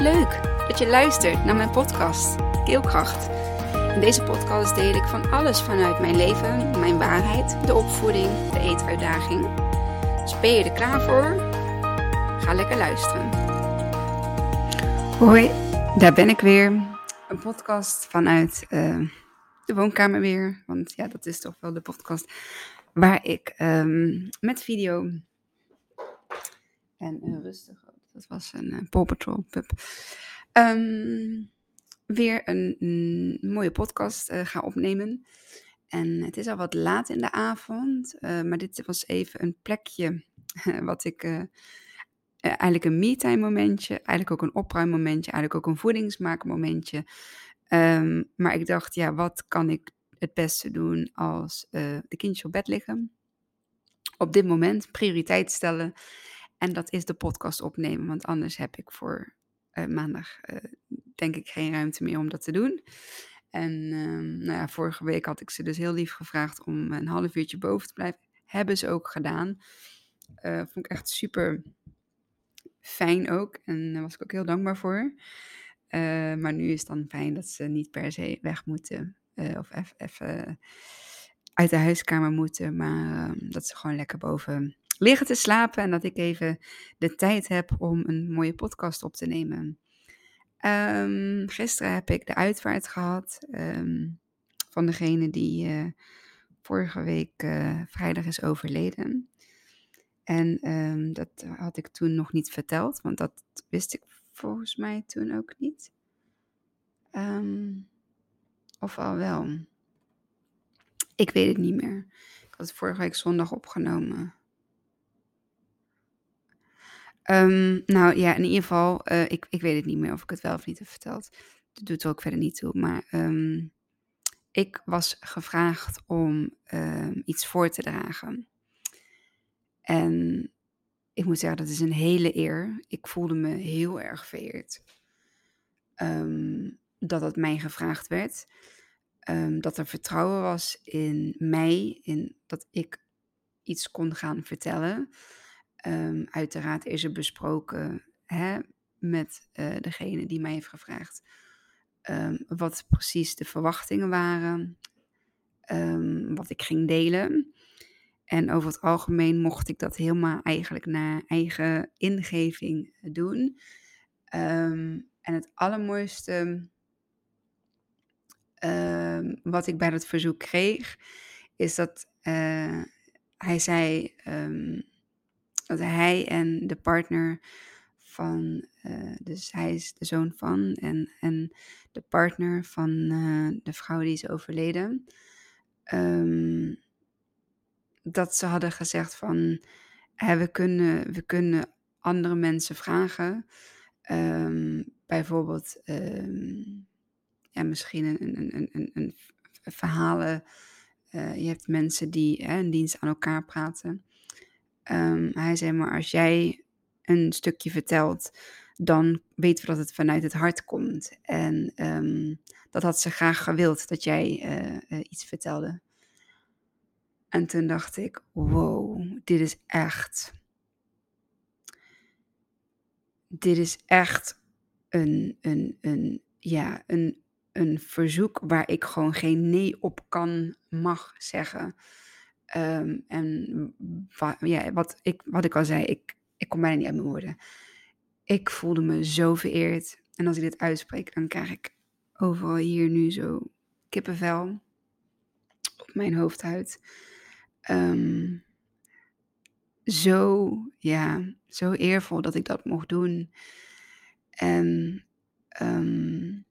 Leuk dat je luistert naar mijn podcast Keelkracht. In deze podcast deel ik van alles vanuit mijn leven, mijn waarheid, de opvoeding, de eetuitdaging. Dus ben je er klaar voor? Ga lekker luisteren. Hoi, daar ben ik weer. Een podcast vanuit uh, de woonkamer weer. Want ja, dat is toch wel de podcast waar ik um, met video en uh, rustig dat was een uh, Paw Patrol pup. Um, weer een, mooie podcast uh, ga opnemen. En het is al wat laat in de avond, uh, maar dit was even een plekje wat ik eigenlijk een me-time momentje, eigenlijk ook een opruimmomentje, eigenlijk ook een voedingsmaakmomentje. Um, maar ik dacht, ja, wat kan ik het beste doen als de kindjes op bed liggen? Op dit moment prioriteit stellen en dat is de podcast opnemen, want anders heb ik voor uh, maandag uh, denk ik geen ruimte meer om dat te doen. En uh, nou ja, vorige week had ik ze dus heel lief gevraagd om een half uurtje boven te blijven. Hebben ze ook gedaan. Uh, vond ik echt super fijn ook. En daar was ik ook heel dankbaar voor. maar nu is het dan fijn dat ze niet per se weg moeten. of even uit de huiskamer moeten. Maar ehm, dat ze gewoon lekker boven liggen te slapen en dat ik even de tijd heb om een mooie podcast op te nemen. Um, gisteren heb ik de uitvaart gehad um, van degene die uh, vorige week uh, vrijdag is overleden. En um, dat had ik toen nog niet verteld, want dat wist ik volgens mij toen ook niet. of al wel. Ik weet het niet meer. Ik had het vorige week zondag opgenomen. Um, nou ja, in ieder geval, uh, ik, ik weet het niet meer of ik het wel of niet heb verteld. Dat doet er ook verder niet toe. Maar um, ik was gevraagd om um, iets voor te dragen. En ik moet zeggen, dat is een hele eer. Ik voelde me heel erg vereerd dat het mij gevraagd werd. dat er vertrouwen was in mij, in dat ik iets kon gaan vertellen. Um, uiteraard is er besproken hè, met uh, degene die mij heeft gevraagd um, wat precies de verwachtingen waren, um, wat ik ging delen. En over het algemeen mocht ik dat helemaal eigenlijk naar eigen ingeving doen. en het allermooiste wat ik bij dat verzoek kreeg, is dat uh, hij zei dat hij en de partner van, uh, dus hij is de zoon van en, en de partner van uh, de vrouw die is overleden, um, dat ze hadden gezegd van, we, kunnen, we kunnen andere mensen vragen, um, bijvoorbeeld um, ja, misschien een, een, een, een, een verhalen, uh, je hebt mensen die hè, een dienst aan elkaar praten. Um, hij zei maar, als jij een stukje vertelt, dan weten we dat het vanuit het hart komt. En um, dat had ze graag gewild, dat jij uh, uh, iets vertelde. En toen dacht ik, wow, dit is echt. Dit is echt een, een, een, ja, een, een verzoek waar ik gewoon geen nee op kan, mag zeggen. Um, en ja, wat, ik, wat ik al zei, ik, ik kom bijna niet uit mijn woorden. Ik voelde me zo vereerd. En als ik dit uitspreek, dan krijg ik overal hier nu zo kippenvel op mijn hoofdhuid. Um, zo, ja, zo eervol dat ik dat mocht doen. En um,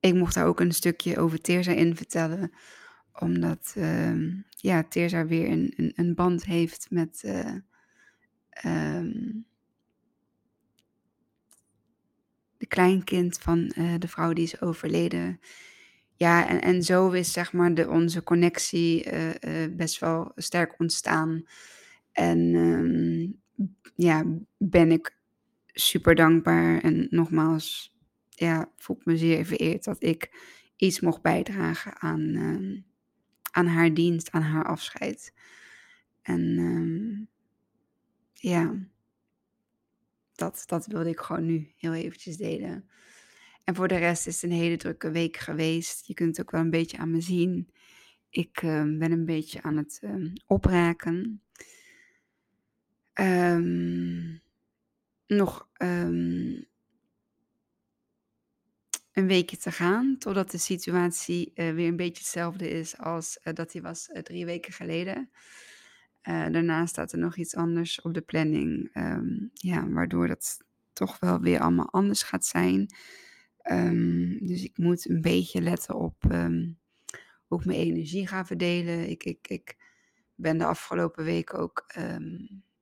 ik mocht daar ook een stukje over Teerza in vertellen omdat uh, ja, Teerza weer een, een, een, band heeft met uh, um, de kleinkind van uh, de vrouw die is overleden. Ja, en, en zo is zeg maar de, onze connectie eh, best wel sterk ontstaan. En um, ja, ben ik super dankbaar. En nogmaals, ja, voel ik me zeer vereerd dat ik iets mocht bijdragen aan, aan haar dienst, aan haar afscheid. En um, ja, dat, dat wilde ik gewoon nu heel eventjes delen. En voor de rest is het een hele drukke week geweest. Je kunt ook wel een beetje aan me zien. Ik ehm, ben een beetje aan het um, opraken. Nog een weekje te gaan, totdat de situatie uh, weer een beetje hetzelfde is als uh, dat die was uh, drie weken geleden. daarna staat er nog iets anders op de planning, ja, waardoor dat toch wel weer allemaal anders gaat zijn. Um, dus ik moet een beetje letten op um, hoe ik mijn energie ga verdelen. Ik, ik, ik ben de afgelopen weken ook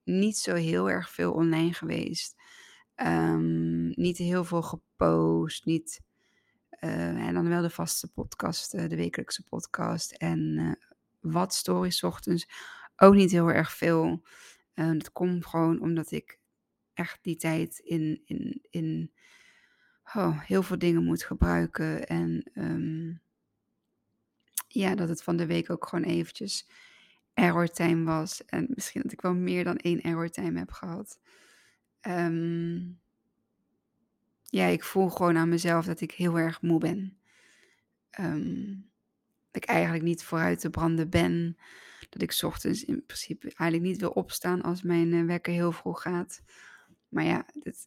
niet zo heel erg veel online geweest. niet heel veel gepost. Niet, en dan wel de vaste podcast, uh, de wekelijkse podcast. En uh, wat stories ochtends. Ook niet heel erg veel. dat komt gewoon omdat ik echt die tijd in, in, in oh, heel veel dingen moet gebruiken. En um, ja, dat het van de week ook gewoon eventjes error time was. En misschien dat ik wel meer dan één error time heb gehad. Um, ja, ik voel gewoon aan mezelf dat ik heel erg moe ben. Um, dat ik eigenlijk niet vooruit te branden ben. Dat ik ochtends in principe eigenlijk niet wil opstaan als mijn uh, wekker heel vroeg gaat. Maar ja,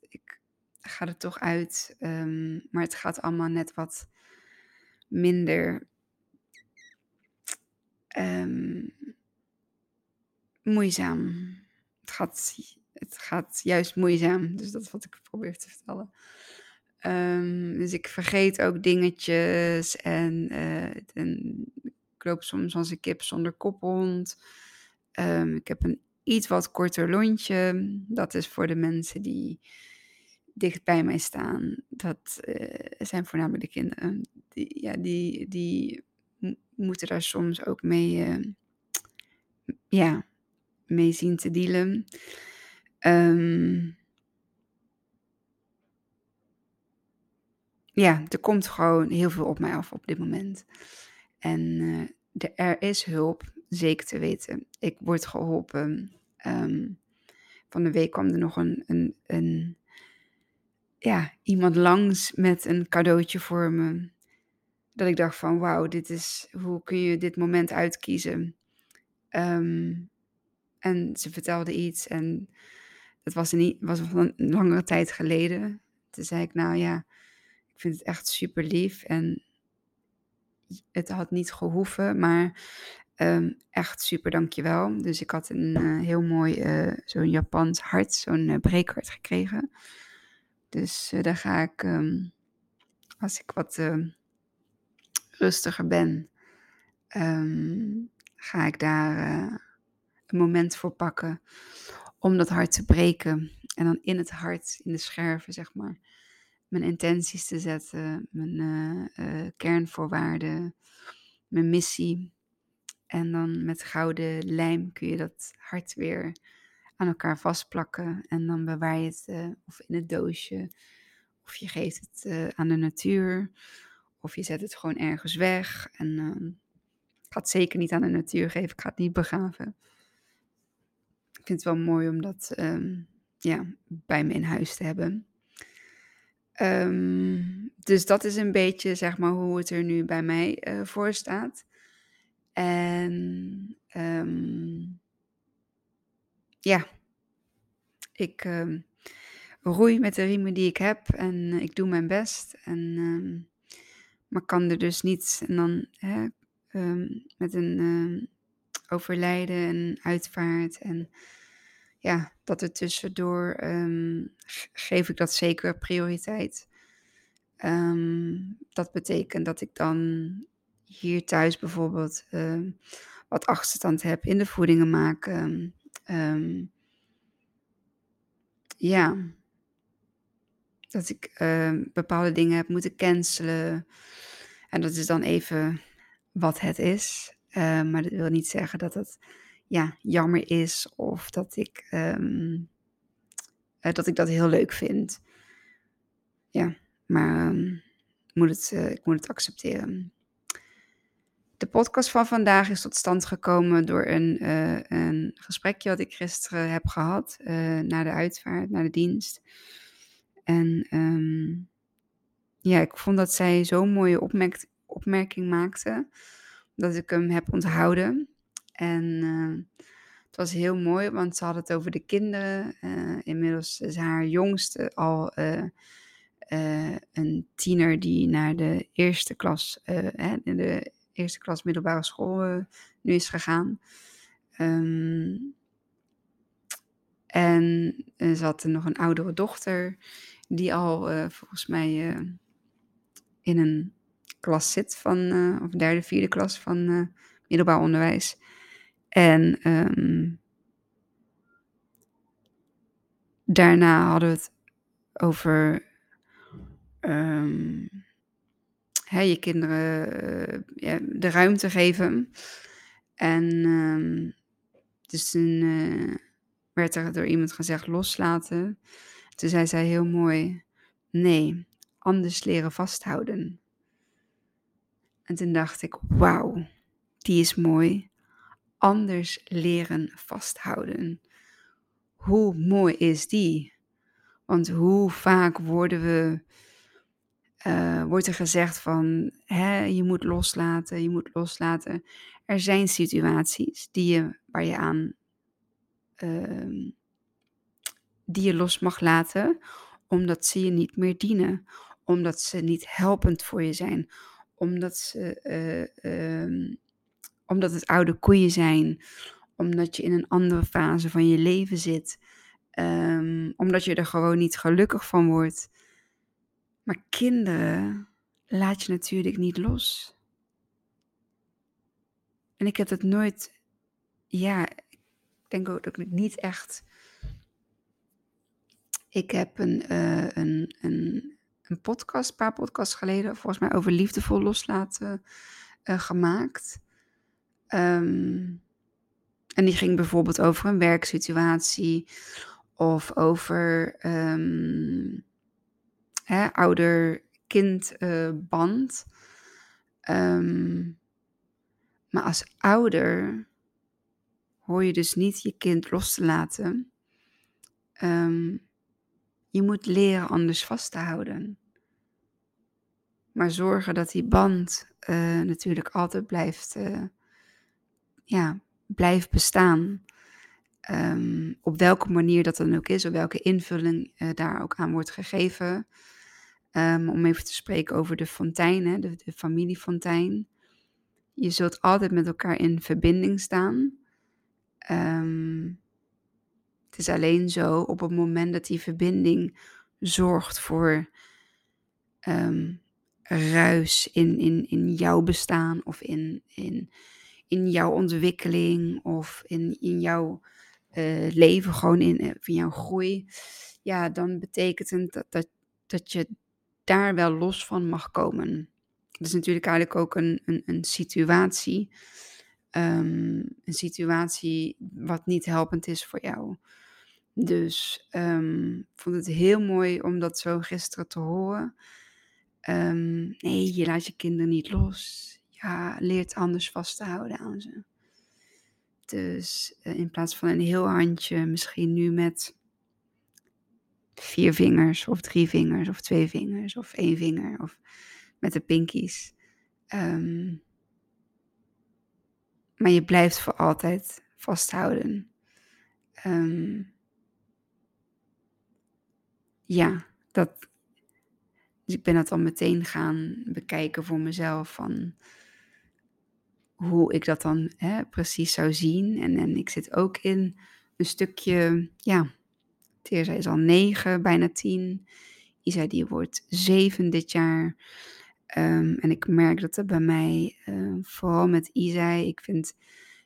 ik, gaat het toch uit. Um, maar het gaat allemaal net wat minder um, moeizaam. Het gaat, het gaat juist moeizaam. Dus dat is wat ik probeer te vertellen. Um, dus ik vergeet ook dingetjes en, uh, ik loop soms als een kip zonder kop rond. Um, ik heb een iets wat korter lontje. Dat is voor de mensen die dicht bij mij staan. Dat uh, zijn voornamelijk de kinderen. Die, ja, die, die moeten daar soms ook mee, uh, ja, mee zien te dealen. Um, ja, er komt gewoon heel veel op mij af op dit moment. En de, er is hulp, zeker te weten. Ik word geholpen. Um, van de week kwam er nog een, een, een ja, iemand langs met een cadeautje voor me. Dat ik dacht van wauw, dit is, hoe kun je dit moment uitkiezen? Um, en ze vertelde iets en het was, een, was een langere tijd geleden. Toen zei ik nou ja, ik vind het echt super lief en het had niet gehoeven, maar um, echt super dankjewel. Dus ik had een uh, heel mooi, uh, zo'n Japans hart, zo'n uh, gekregen. Dus daar ga ik, um, als ik wat rustiger ben, um, ga ik daar een moment voor pakken om dat hart te breken. En dan in het hart, in de scherven, zeg maar, mijn intenties te zetten, mijn kernvoorwaarden, mijn missie. En dan met gouden lijm kun je dat hart weer aan elkaar vastplakken. En dan bewaar je het uh, of in het doosje. Of je geeft het aan de natuur. Of je zet het gewoon ergens weg. En uh, ik ga het zeker niet aan de natuur geven. Ik ga het niet begraven. Ik vind het wel mooi om dat um, ja, bij me in huis te hebben. Um, dus dat is een beetje zeg maar hoe het er nu bij mij voor staat. En um, ja, ik uh, roei met de riemen die ik heb en uh, ik doe mijn best. En, maar kan er dus niet. En dan hè, um, met een overlijden en uitvaart. En ja, dat er tussendoor um, geef ik dat zeker prioriteit. Um, dat betekent dat ik dan hier thuis bijvoorbeeld wat achterstand heb in de voedingen maken. Ja, dat ik bepaalde dingen heb moeten cancelen. En dat is dan even wat het is. Maar dat wil niet zeggen dat het ja, jammer is of dat ik, um, uh, dat ik dat heel leuk vind. Ja, maar um, moet het, ik moet het accepteren. De podcast van vandaag is tot stand gekomen door een, uh, een gesprekje wat ik gisteren heb gehad na de uitvaart, naar de dienst. En um, ja, ik vond dat zij zo'n mooie opmerk opmerking maakte, dat ik hem heb onthouden. En uh, het was heel mooi, want ze had het over de kinderen. inmiddels is haar jongste al een tiener die naar de eerste klas, in de eerste klas middelbare school uh, nu is gegaan. Um, en zat er nog een oudere dochter die al uh, volgens mij uh, in een klas zit van, of derde, vierde klas van middelbaar onderwijs. En um, daarna hadden we het over um, hè, je kinderen ja, de ruimte geven. En um, dus toen uh, werd er door iemand gezegd loslaten. Toen zei zij heel mooi, nee, anders leren vasthouden. En toen dacht ik, wauw, die is mooi. Anders leren vasthouden. Hoe mooi is die? Want hoe vaak worden we uh, wordt er gezegd van hè, je moet loslaten, je moet loslaten. Er zijn situaties die je, waar je aan uh, die je los mag laten, omdat ze je niet meer dienen, omdat ze niet helpend voor je zijn, omdat ze uh, omdat het oude koeien zijn, omdat je in een andere fase van je leven zit, um, omdat je er gewoon niet gelukkig van wordt. Maar kinderen laat je natuurlijk niet los. En ik heb het nooit, ja, ik denk ook dat ik niet echt. Ik heb een, uh, een, een, een podcast, een paar podcasts geleden, volgens mij over liefdevol loslaten uh, gemaakt. Um, en die ging bijvoorbeeld over een werksituatie of over um, ouder-kind-band. Um, maar als ouder hoor je dus niet je kind los te laten. Je moet leren anders vast te houden. Maar zorgen dat die band uh, natuurlijk altijd blijft, uh, ja, blijft bestaan. Um, op welke manier dat dan ook is, op welke invulling uh, daar ook aan wordt gegeven. Um, om even te spreken over de fontein, hè, de, de familiefontein. Je zult altijd met elkaar in verbinding staan. Um, het is alleen zo op het moment dat die verbinding zorgt voor ruis in, in, in jouw bestaan of in, in, in jouw ontwikkeling of in, in jouw uh, leven, gewoon in, in jouw groei. Ja, dan betekent het dat, dat, dat je daar wel los van mag komen. Dat is natuurlijk eigenlijk ook een, een, een situatie. Um, een situatie wat niet helpend is voor jou. Dus um, vond het heel mooi om dat zo gisteren te horen. Um, nee, je laat je kinderen niet los. Ja, leert anders vast te houden aan ze. Dus uh, in plaats van een heel handje, misschien nu met vier vingers of drie vingers of twee vingers of één vinger of met de pinkies. Um, maar je blijft voor altijd vasthouden. Um, ja, dat. Dus ik ben dat dan meteen gaan bekijken voor mezelf van hoe ik dat dan hè, precies zou zien. En, en ik zit ook in een stukje, ja, Teerza is al negen, bijna tien. Isa die wordt zeven dit jaar. Um, en ik merk dat er bij mij, uh, vooral met Isa, ik vind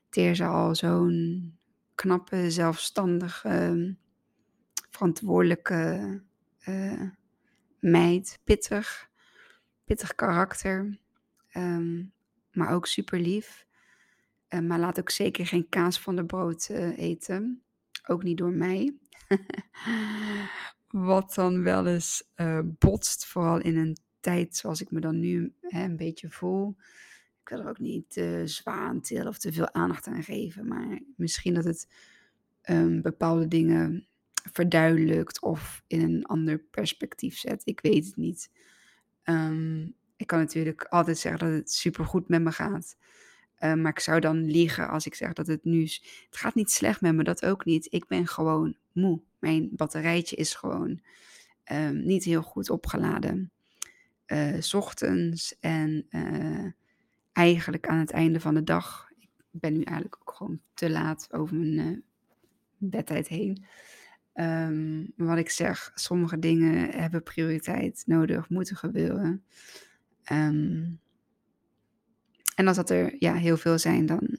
Teerza al zo'n knappe, zelfstandige, verantwoordelijke uh, meid. Pittig, pittig karakter, um, maar ook super lief. Uh, maar laat ook zeker geen kaas van de brood uh, eten. Ook niet door mij. Wat dan wel eens uh, botst, vooral in een tijd zoals ik me dan nu hè, een beetje voel. ik wil er ook niet te zwaar aan of te veel aandacht aan geven. Maar misschien dat het um, bepaalde dingen verduidelijkt of in een ander perspectief zet. Ik weet het niet. Um, ik kan natuurlijk altijd zeggen dat het supergoed met me gaat. Uh, maar ik zou dan liegen als ik zeg dat het nu. Het gaat niet slecht met me, dat ook niet. Ik ben gewoon moe. Mijn batterijtje is gewoon um, niet heel goed opgeladen. Uh, s ochtends en uh, eigenlijk aan het einde van de dag. Ik ben nu eigenlijk ook gewoon te laat over mijn bedtijd heen. Um, wat ik zeg, sommige dingen hebben prioriteit nodig, moeten gebeuren. Um, en als dat er ja, heel veel zijn, dan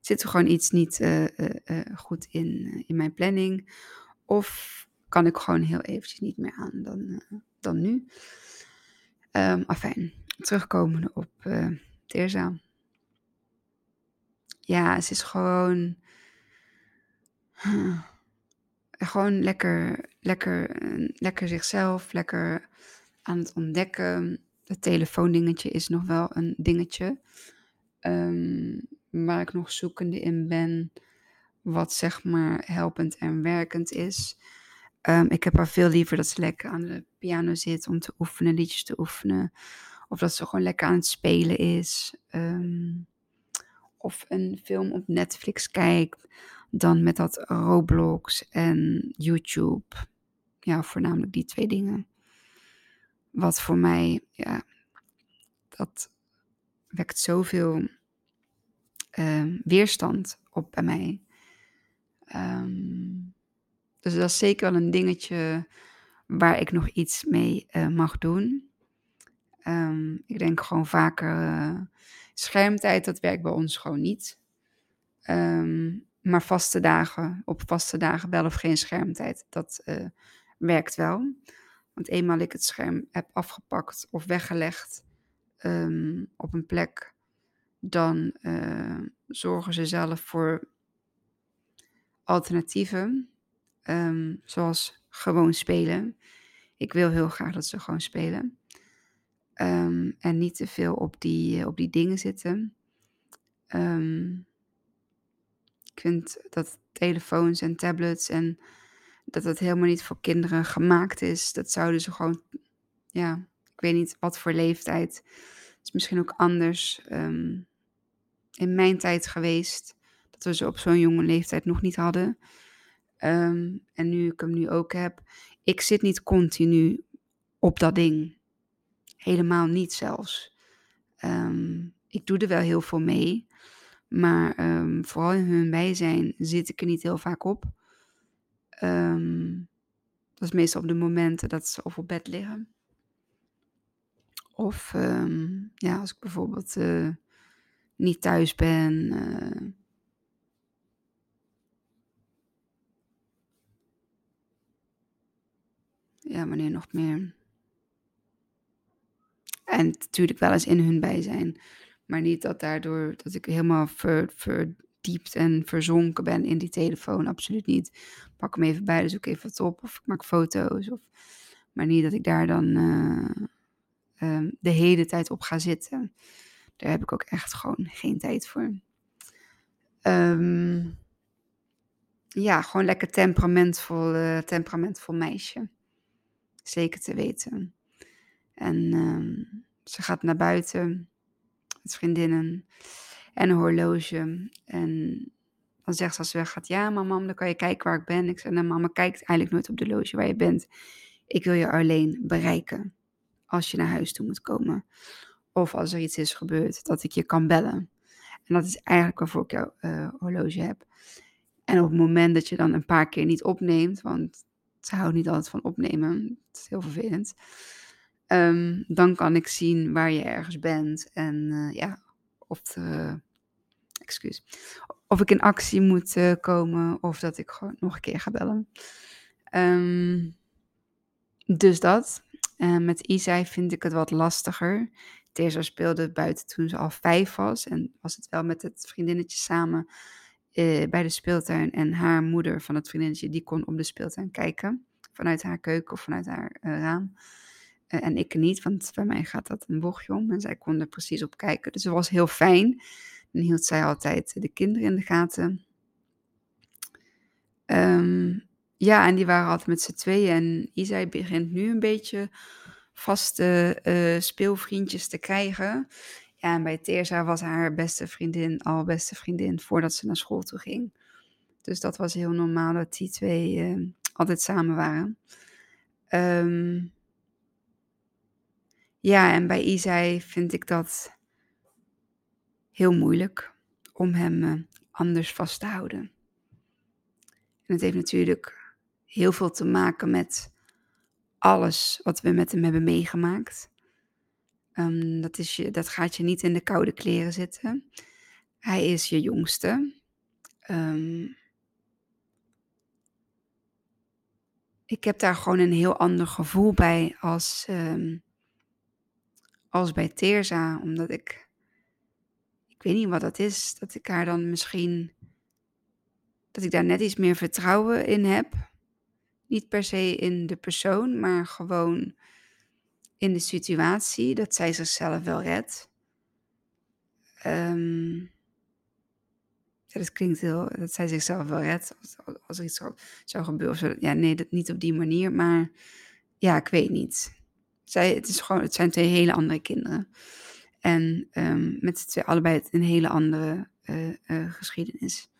zit er gewoon iets niet uh, uh, uh, goed in, in mijn planning. Of kan ik gewoon heel eventjes niet meer aan dan, dan nu. Um, afijn, terugkomende op Teerza. Ja, ze is gewoon... gewoon lekker, lekker, lekker zichzelf, lekker aan het ontdekken. Het telefoondingetje is nog wel een dingetje. Um, waar ik nog zoekende in ben. Wat zeg maar helpend en werkend is. Um, ik heb haar veel liever dat ze lekker aan de piano zit om te oefenen, liedjes te oefenen. Of dat ze gewoon lekker aan het spelen is. Um, of een film op Netflix kijkt. Dan met dat Roblox en YouTube. Ja, voornamelijk die twee dingen. Wat voor mij, ja, dat wekt zoveel uh, weerstand op bij mij. Um, dus dat is zeker wel een dingetje waar ik nog iets mee uh, mag doen. Um, ik denk gewoon vaker uh, schermtijd, dat werkt bij ons gewoon niet. Maar vaste dagen, op vaste dagen wel of geen schermtijd, dat uh, werkt wel. Want eenmaal ik het scherm heb afgepakt of weggelegd um, op een plek, dan uh, zorgen ze zelf voor alternatieven. Um, zoals gewoon spelen. Ik wil heel graag dat ze gewoon spelen. Um, en niet te veel op die, op die dingen zitten. Ik vind dat telefoons en tablets en dat het helemaal niet voor kinderen gemaakt is. Dat zouden ze gewoon, ja, ik weet niet wat voor leeftijd. Het is misschien ook anders um, in mijn tijd geweest. Dat we ze op zo'n jonge leeftijd nog niet hadden. Um, en nu ik hem nu ook heb. Ik zit niet continu op dat ding. Helemaal niet zelfs. Um, ik doe er wel heel veel mee. Maar vooral in hun bijzijn zit ik er niet heel vaak op. Um, dat is meestal op de momenten dat ze of op bed liggen. Of um, ja, als ik bijvoorbeeld uh, niet thuis ben. Uh, ja, wanneer nog meer. En natuurlijk wel eens in hun bijzijn. Maar niet dat daardoor dat ik helemaal ver, verdiept en verzonken ben in die telefoon. Absoluut niet. Pak hem even bij, dus ook even wat op. Of ik maak foto's. Of, maar niet dat ik daar dan uh, uh, de hele tijd op ga zitten. Daar heb ik ook echt gewoon geen tijd voor. Um, ja, gewoon lekker temperamentvol, temperamentvol meisje. Zeker te weten. En um, ze gaat naar buiten met vriendinnen en een horloge. En dan zegt ze als ze weggaat, ja mama, dan kan je kijken waar ik ben. Ik zeg, nou mama, kijkt eigenlijk nooit op de loge waar je bent. Ik wil je alleen bereiken als je naar huis toe moet komen. Of als er iets is gebeurd, dat ik je kan bellen. En dat is eigenlijk waarvoor ik jouw uh, horloge heb. En op het moment dat je dan een paar keer niet opneemt, want ze houdt niet altijd van opnemen, het is heel vervelend. Um, dan kan ik zien waar je ergens bent en uh, ja, of, de, excuus, of ik in actie moet uh, komen of dat ik gewoon nog een keer ga bellen. Um, dus dat. Met Isai vind ik het wat lastiger. Tessa speelde buiten toen ze al vijf was en was het wel met het vriendinnetje samen bij de speeltuin en haar moeder van het vriendinnetje die kon op de speeltuin kijken vanuit haar keuken of vanuit haar raam. Eh, en ik niet, want bij mij gaat dat een bochtje om. En zij kon er precies op kijken. Dus het was heel fijn. En hield zij altijd de kinderen in de gaten. Ehm, ja, en die waren altijd met z'n tweeën. En Isai begint nu een beetje vaste uh, speelvriendjes te krijgen. Ja, en bij Teersa was haar beste vriendin al beste vriendin voordat ze naar school toe ging. Dus dat was heel normaal dat die twee uh, altijd samen waren. Um, ja, en bij Isai vind ik dat heel moeilijk om hem uh, anders vast te houden. En het heeft natuurlijk heel veel te maken met alles wat we met hem hebben meegemaakt. Um, dat, is je, dat gaat je niet in de koude kleren zitten. Hij is je jongste. Um, ik heb daar gewoon een heel ander gevoel bij als, um, als bij Teerza. Omdat ik, ik weet niet wat dat is, dat ik haar dan misschien, dat ik daar net iets meer vertrouwen in heb. Niet per se in de persoon, maar gewoon in de situatie dat zij zichzelf wel redt. Ja, dat klinkt heel, dat zij zichzelf wel redt als, er iets zou, zou gebeuren. Ja, nee, dat niet op die manier, maar ja, ik weet niet. Zij, het, is gewoon, het zijn twee hele andere kinderen. En um, met z'n twee allebei een hele andere uh, uh, geschiedenis.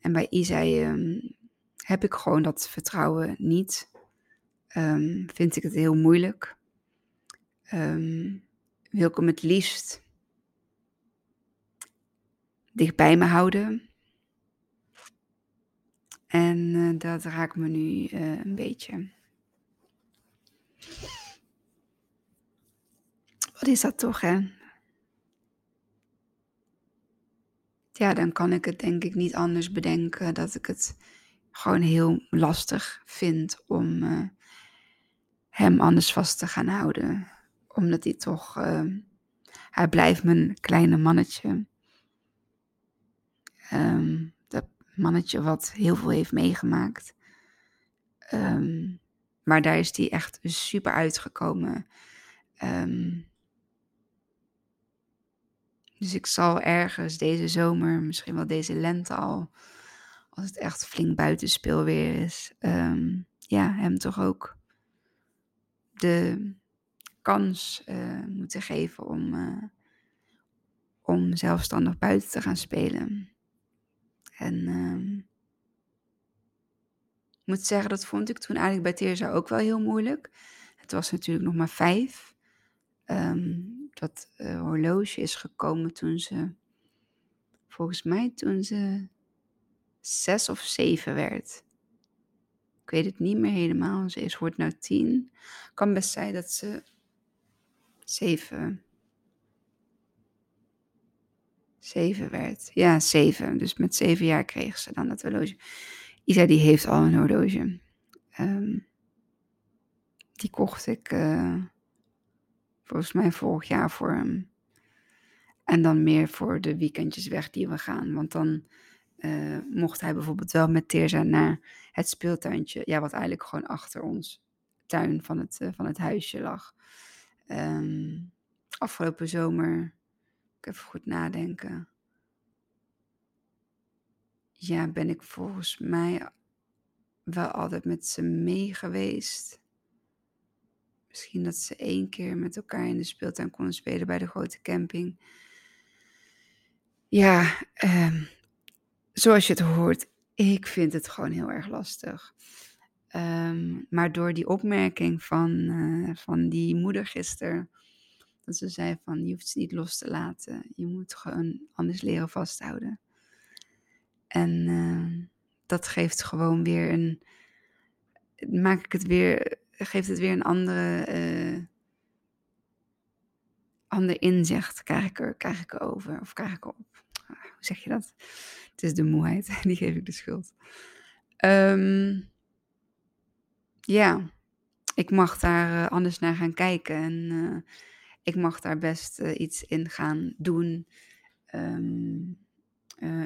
En bij Isai um, heb ik gewoon dat vertrouwen niet. Um, vind ik het heel moeilijk. wil ik hem het liefst dicht bij me houden. En uh, dat raakt me nu een beetje. Wat is dat toch, hè? Ja, dan kan ik het denk ik niet anders bedenken dat ik het gewoon heel lastig vind om uh, hem anders vast te gaan houden. Omdat hij toch, hij blijft mijn kleine mannetje. Um, dat mannetje wat heel veel heeft meegemaakt. Um, maar daar is hij echt super uitgekomen. Um, dus ik zal ergens deze zomer, misschien wel deze lente al, als het echt flink buitenspeel weer is, ja, hem toch ook de kans uh, moeten geven om, uh, om zelfstandig buiten te gaan spelen. En uh, ik moet zeggen, dat vond ik toen eigenlijk bij Teerza ook wel heel moeilijk. Het was natuurlijk nog maar vijf. Um, dat uh, horloge is gekomen toen ze, volgens mij toen ze zes of zeven werd. Ik weet het niet meer helemaal. Ze is, wordt nou tien. Kan best zijn dat ze zeven zeven werd. Ja, zeven. Dus met zeven jaar kreeg ze dan dat horloge. Isa die heeft al een horloge. Um, die kocht ik uh, volgens mij vorig jaar voor hem. En dan meer voor de weekendjes weg die we gaan. Want dan uh, mocht hij bijvoorbeeld wel met Teerza naar het speeltuintje. Ja, wat eigenlijk gewoon achter ons tuin van het, uh, van het huisje lag. Um, afgelopen zomer ik even goed nadenken. Ja, ben ik volgens mij wel altijd met ze mee geweest. Misschien dat ze één keer met elkaar in de speeltuin konden spelen bij de grote camping. Ja, um, zoals je het hoort, ik vind het gewoon heel erg lastig. Um, maar door die opmerking van, uh, van die moeder gisteren dat ze zei van je hoeft ze niet los te laten. Je moet gewoon anders leren vasthouden. En uh, dat geeft gewoon weer een. Maak ik het weer. Geeft het weer een andere. Uh, ander inzicht krijg ik, er, krijg ik over. Of krijg ik op. Ah, hoe zeg je dat? Het is de moeheid. Die geef ik de schuld. Um, ja, ik mag daar uh, anders naar gaan kijken. En uh, ik mag daar best iets in gaan doen. Uh,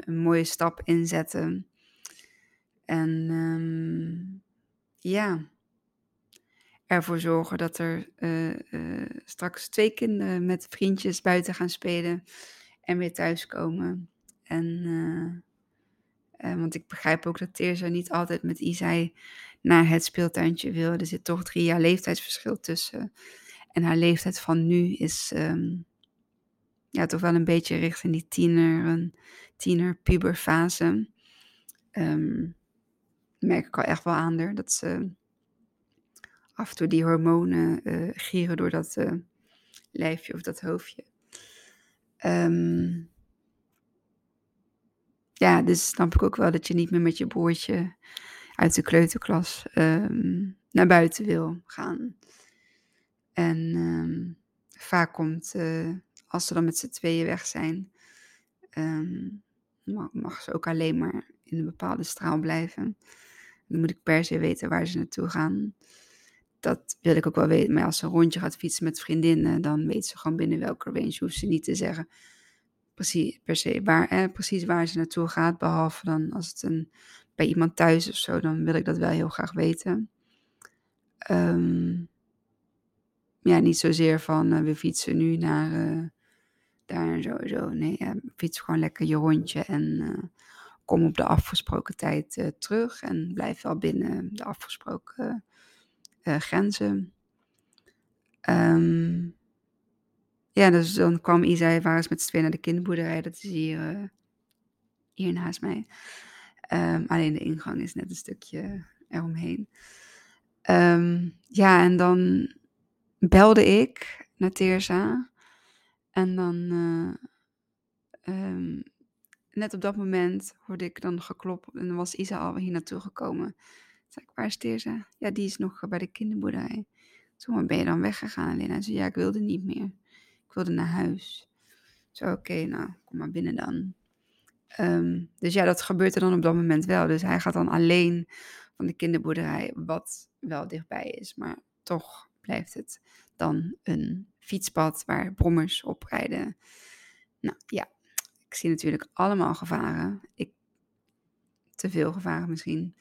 een mooie stap inzetten. En um, ja, ervoor zorgen dat er eh, eh, straks twee kinderen met vriendjes buiten gaan spelen en weer thuiskomen. En, eh, want ik begrijp ook dat Teerza niet altijd met Isai naar het speeltuintje wil. Er zit toch drie jaar leeftijdsverschil tussen. En haar leeftijd van nu is ehm, ja, toch wel een beetje richting die tiener, tiener-puberfase. Ehm, merk ik al echt wel aan haar, dat ze af toe die hormonen uh, gieren door dat uh, lijfje of dat hoofdje. Um, ja, dus snap ik ook wel dat je niet meer met je broertje uit de kleuterklas um, naar buiten wil gaan. En um, vaak komt, uh, als ze dan met z'n tweeën weg zijn, mag ze ook alleen maar in een bepaalde straal blijven. Dan moet ik per se weten waar ze naartoe gaan dat wil ik ook wel weten. Maar als ze een rondje gaat fietsen met vriendinnen, dan weet ze gewoon binnen welke range. Hoeft ze niet te zeggen precies, per se waar, precies waar ze naartoe gaat. Behalve dan als het een, bij iemand thuis of zo, dan wil ik dat wel heel graag weten. Um, ja, niet zozeer van uh, we fietsen nu naar uh, daar en zo. Nee, ja, fiets gewoon lekker je rondje en uh, kom op de afgesproken tijd terug. En blijf wel binnen de afgesproken uh, grenzen. Um, ja, dus dan kwam Isa, waren ze met z'n tweeën naar de kinderboerderij. Dat is hier, uh, hier naast mij. Um, alleen de ingang is net een stukje eromheen. Um, ja, en dan belde ik naar Teersa. En dan, um, net op dat moment hoorde ik dan geklopt. En dan was Isa al hier naartoe gekomen. Waar is Teerza? Ja, die is nog bij de kinderboerderij. Toen ben je dan weggegaan? Hij zei, ja, ik wilde niet meer. Ik wilde naar huis. Zo, oké, nou, kom maar binnen dan. Um, dus ja, dat gebeurt er dan op dat moment wel. Dus hij gaat dan alleen van de kinderboerderij, wat wel dichtbij is. Maar toch blijft het dan een fietspad waar brommers op rijden. Nou ja, ik zie natuurlijk allemaal gevaren. Ik, te veel gevaren misschien.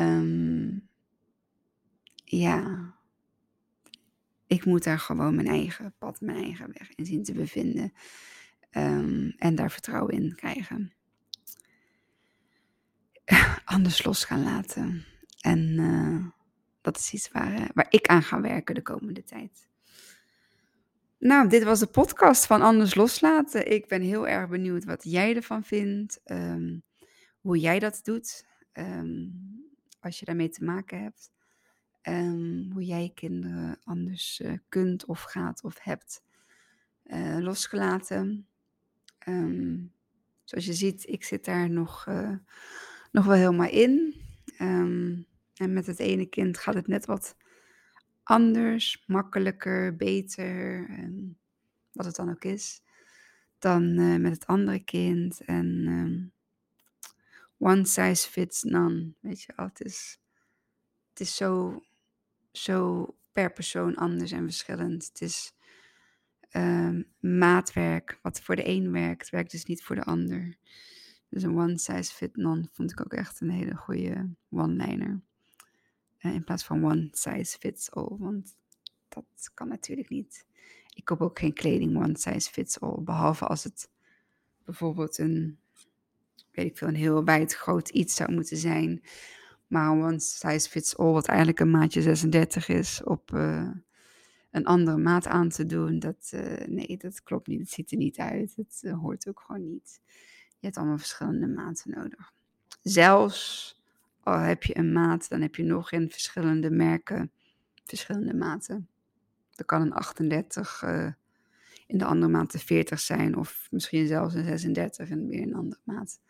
Um, ja, ik moet daar gewoon mijn eigen pad, mijn eigen weg in zien te bevinden. Um, en daar vertrouwen in krijgen. Anders los gaan laten. En uh, dat is iets waar, waar ik aan ga werken de komende tijd. Nou, dit was de podcast van Anders loslaten. Ik ben heel erg benieuwd wat jij ervan vindt. Um, hoe jij dat doet. Um, als je daarmee te maken hebt. Um, hoe jij kinderen anders uh, kunt of gaat of hebt uh, losgelaten. Um, zoals je ziet, ik zit daar nog, uh, nog wel helemaal in. Um, en met het ene kind gaat het net wat anders, makkelijker, beter, wat het dan ook is, dan met het andere kind. En one size fits none. Weet je wel, het is, het is zo, zo per persoon anders en verschillend. Het is um, maatwerk. Wat voor de een werkt, werkt dus niet voor de ander. Dus een one size fits none vond ik ook echt een hele goede one-liner. Uh, in plaats van one size fits all, want dat kan natuurlijk niet. Ik koop ook geen kleding one size fits all, behalve als het bijvoorbeeld een weet ik veel, een heel wijd groot iets zou moeten zijn. Maar one size fits all, wat eigenlijk een maatje 36 is, op uh, een andere maat aan te doen, dat, uh, nee, dat klopt niet. Het ziet er niet uit. Het uh, hoort ook gewoon niet. Je hebt allemaal verschillende maten nodig. Zelfs al heb je een maat, dan heb je nog in verschillende merken verschillende maten. Er kan een 38 in de andere maat de 40 zijn, of misschien zelfs een 36 en weer een andere maat.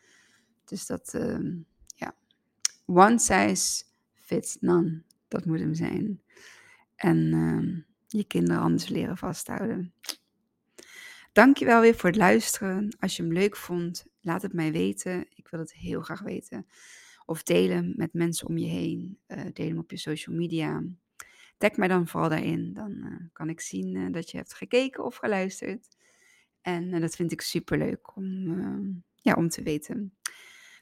Dus dat, uh, ja, one size fits none. Dat moet hem zijn. En uh, je kinderen anders leren vasthouden. Dankjewel weer voor het luisteren. Als je hem leuk vond, laat het mij weten. Ik wil het heel graag weten. Of deel hem met mensen om je heen. Uh, deel hem op je social media. Tag mij dan vooral daarin. Dan uh, kan ik zien uh, dat je hebt gekeken of geluisterd. En dat vind ik super leuk om, ja, om te weten.